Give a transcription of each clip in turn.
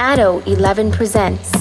Addo 11 presents.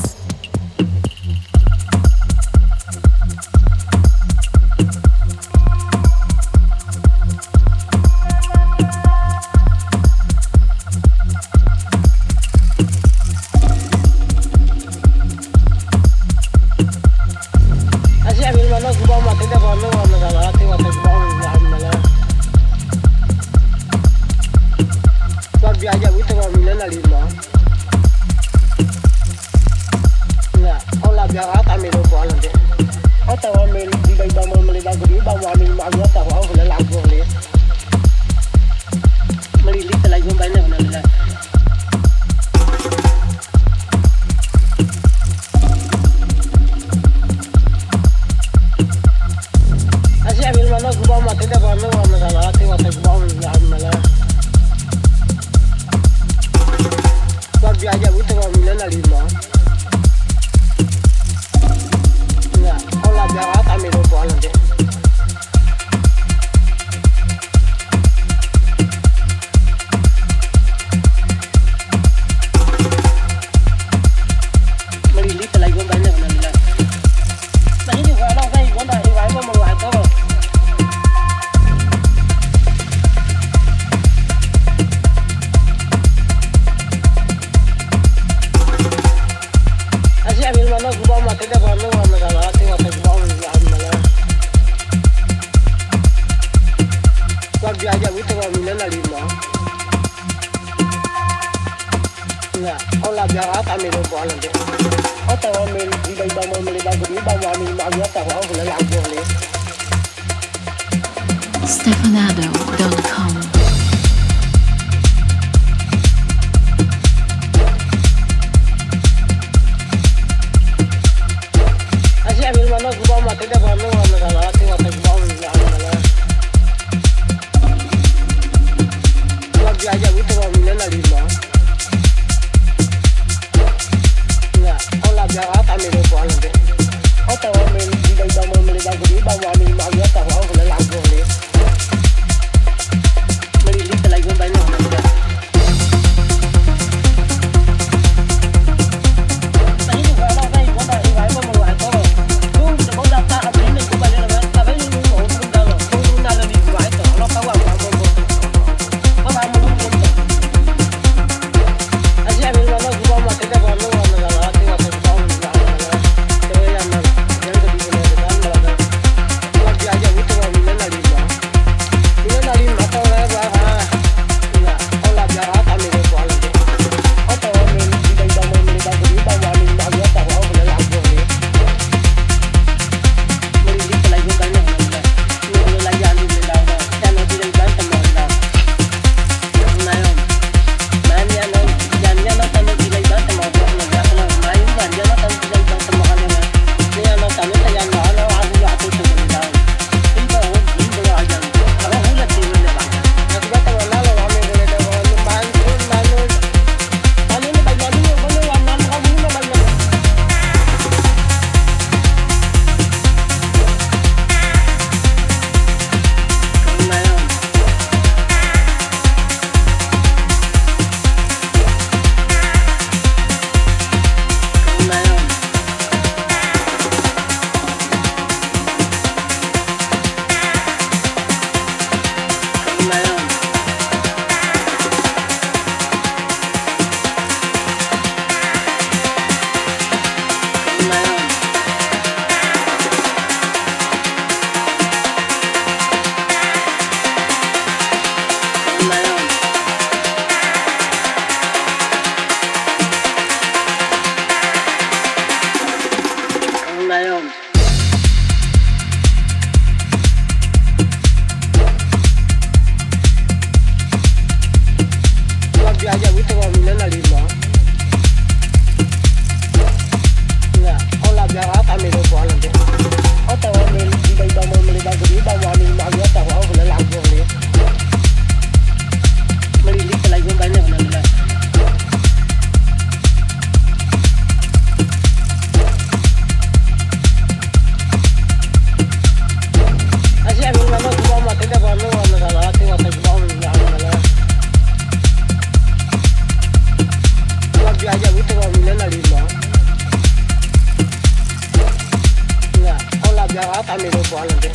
tamil ko alande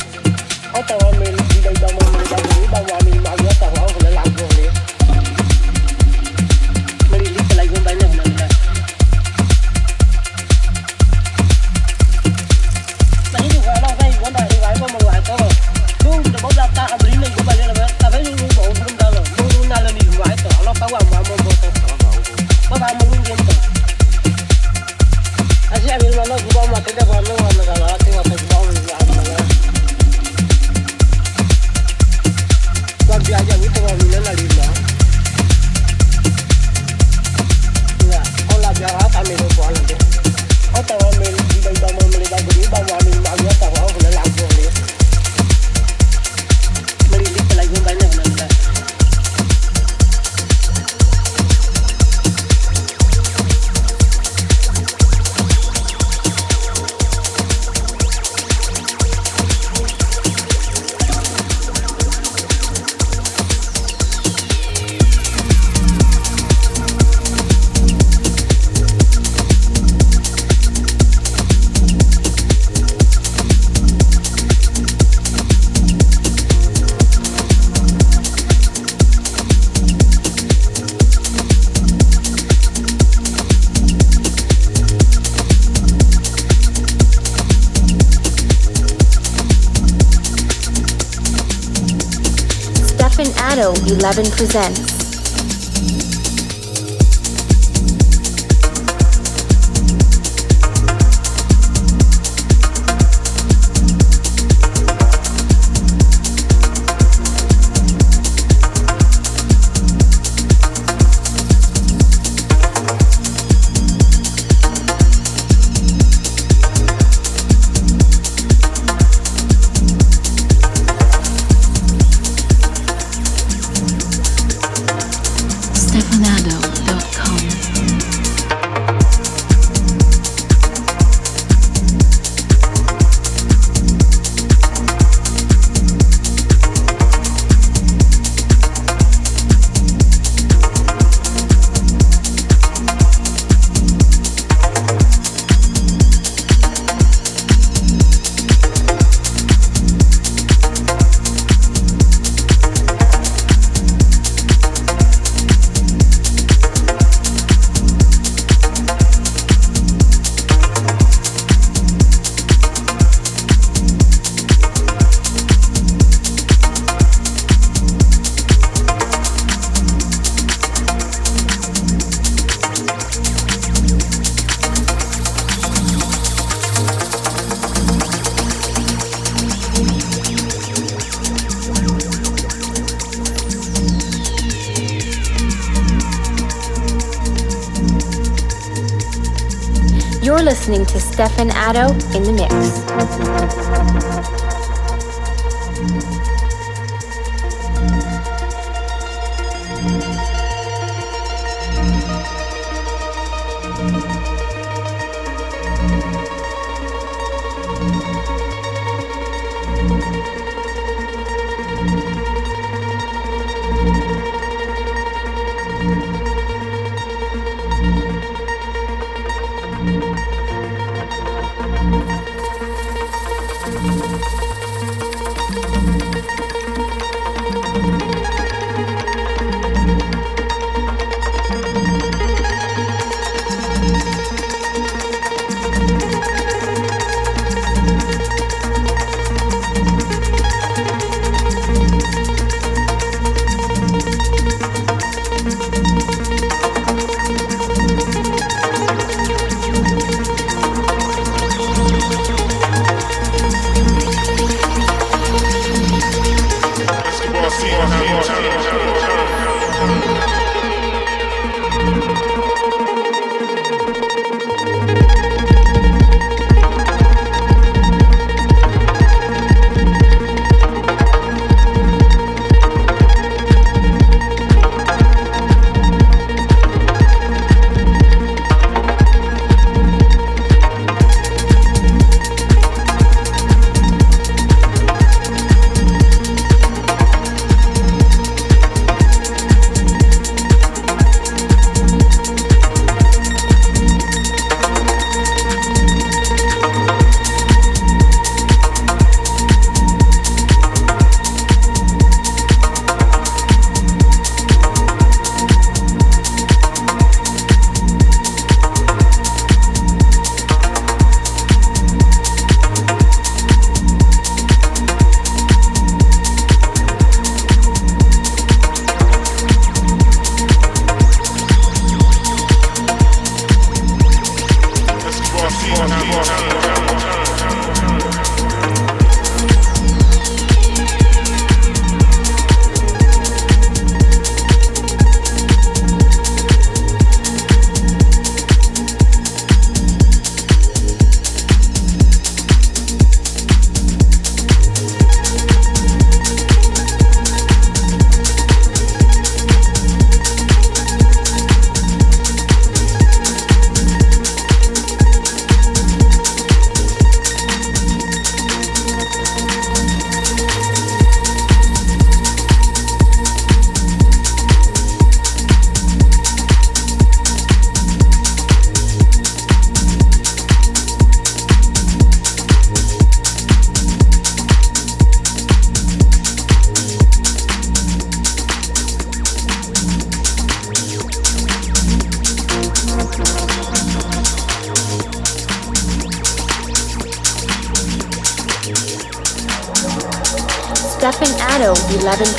o tawamil dai dai dai dai dai dai e11even presents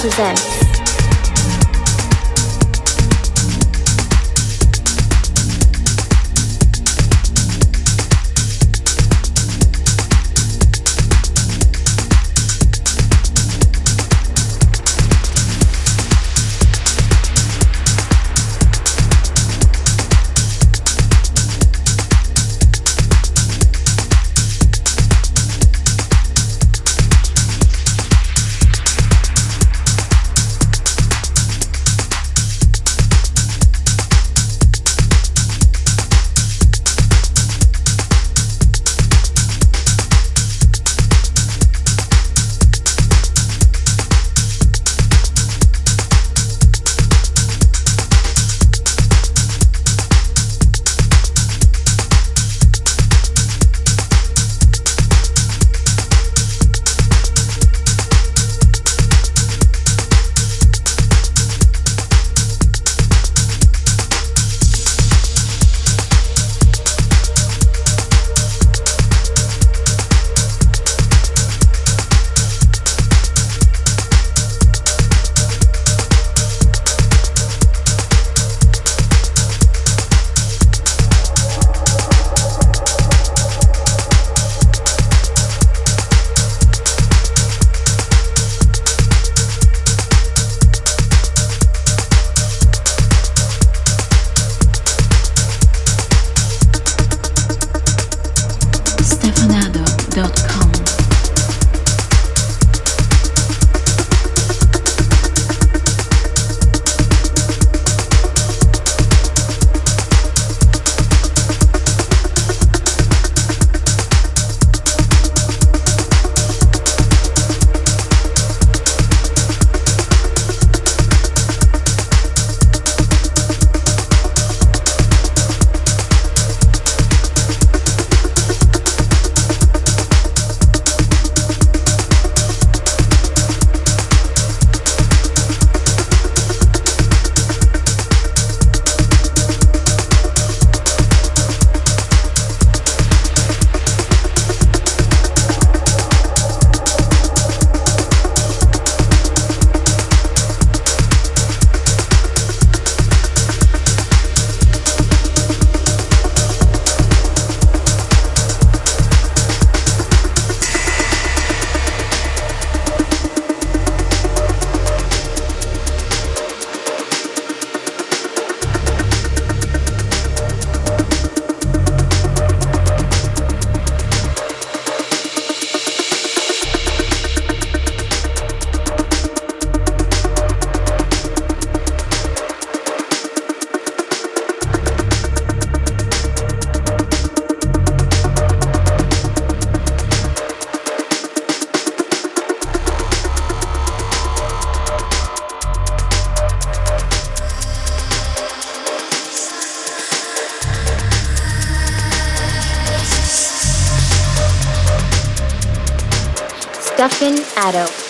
presents Stefan Addo.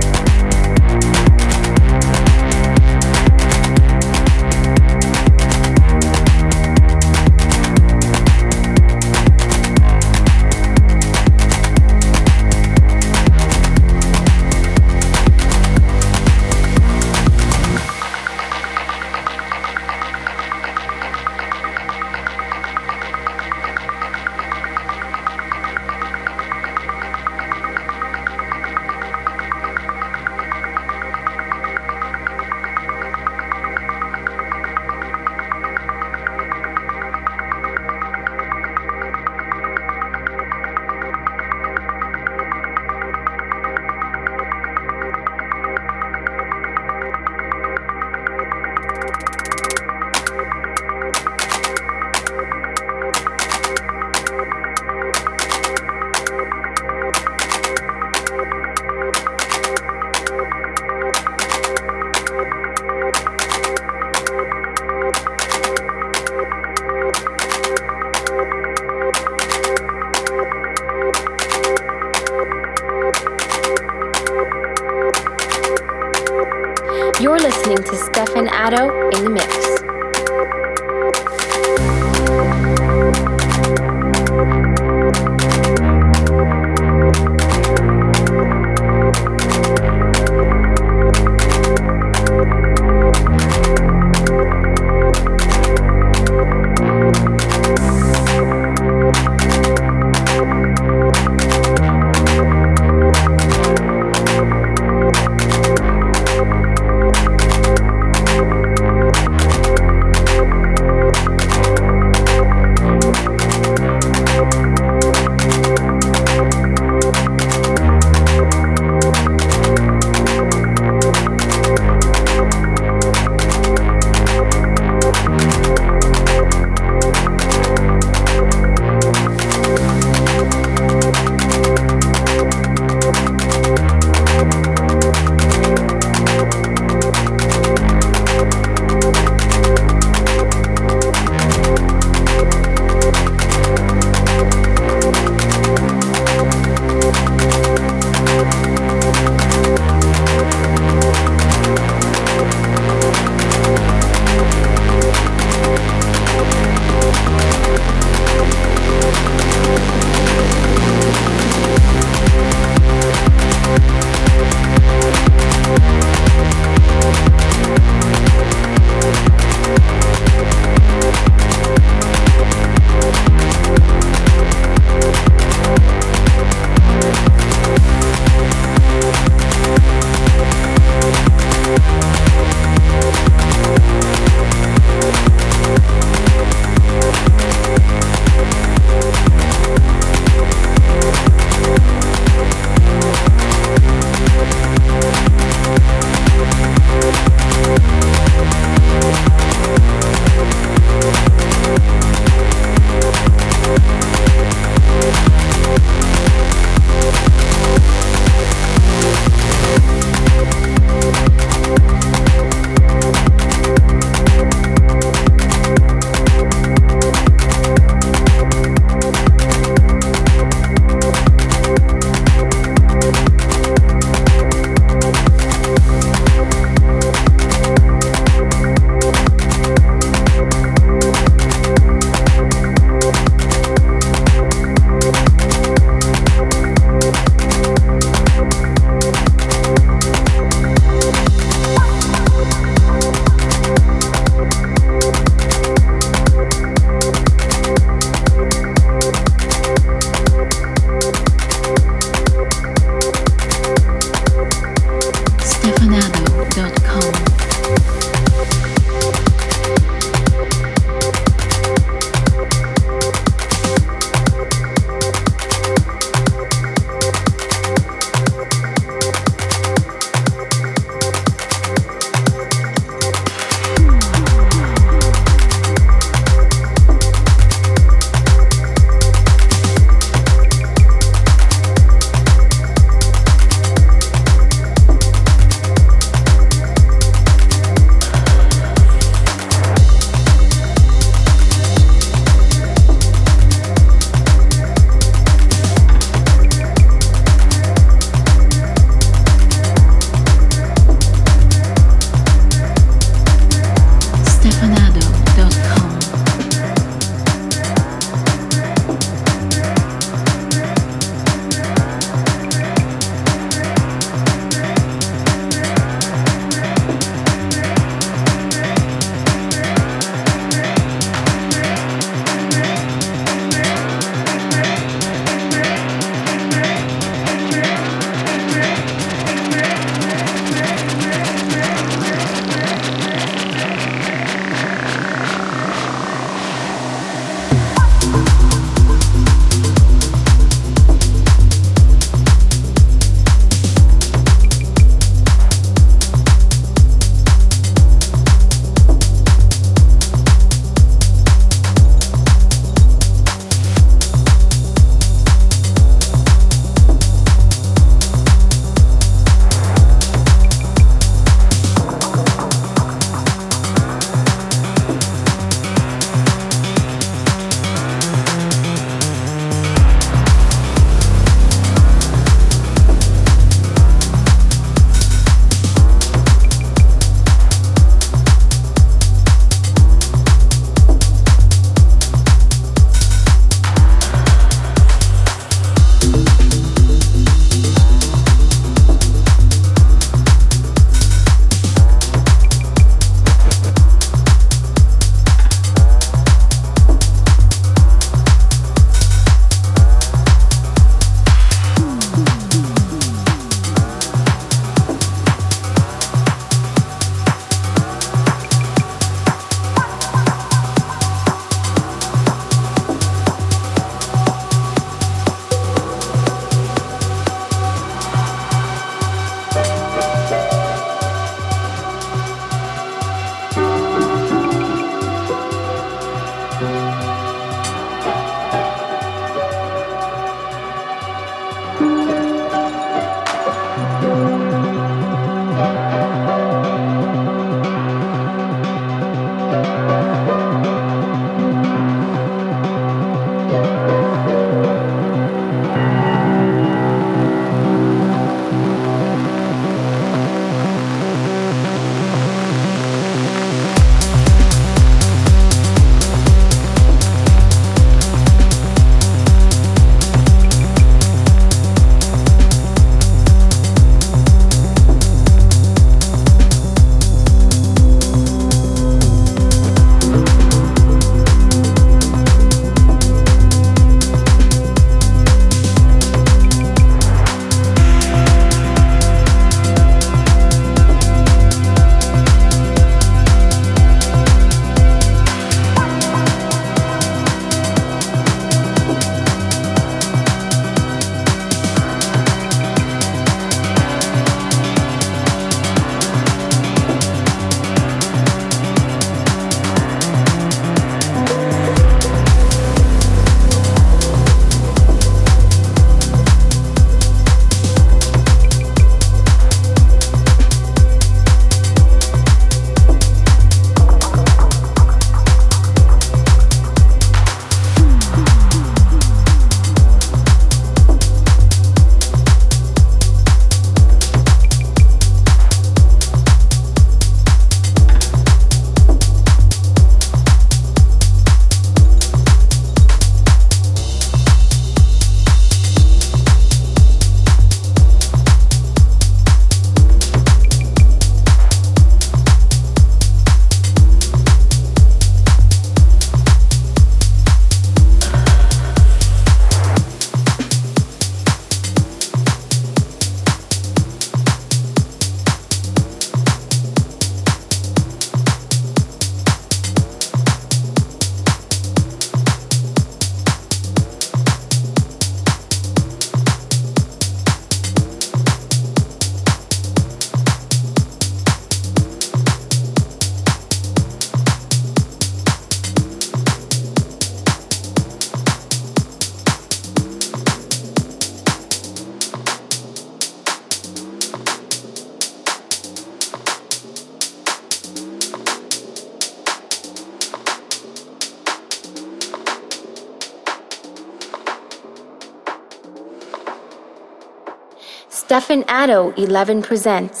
Addo e11even presents.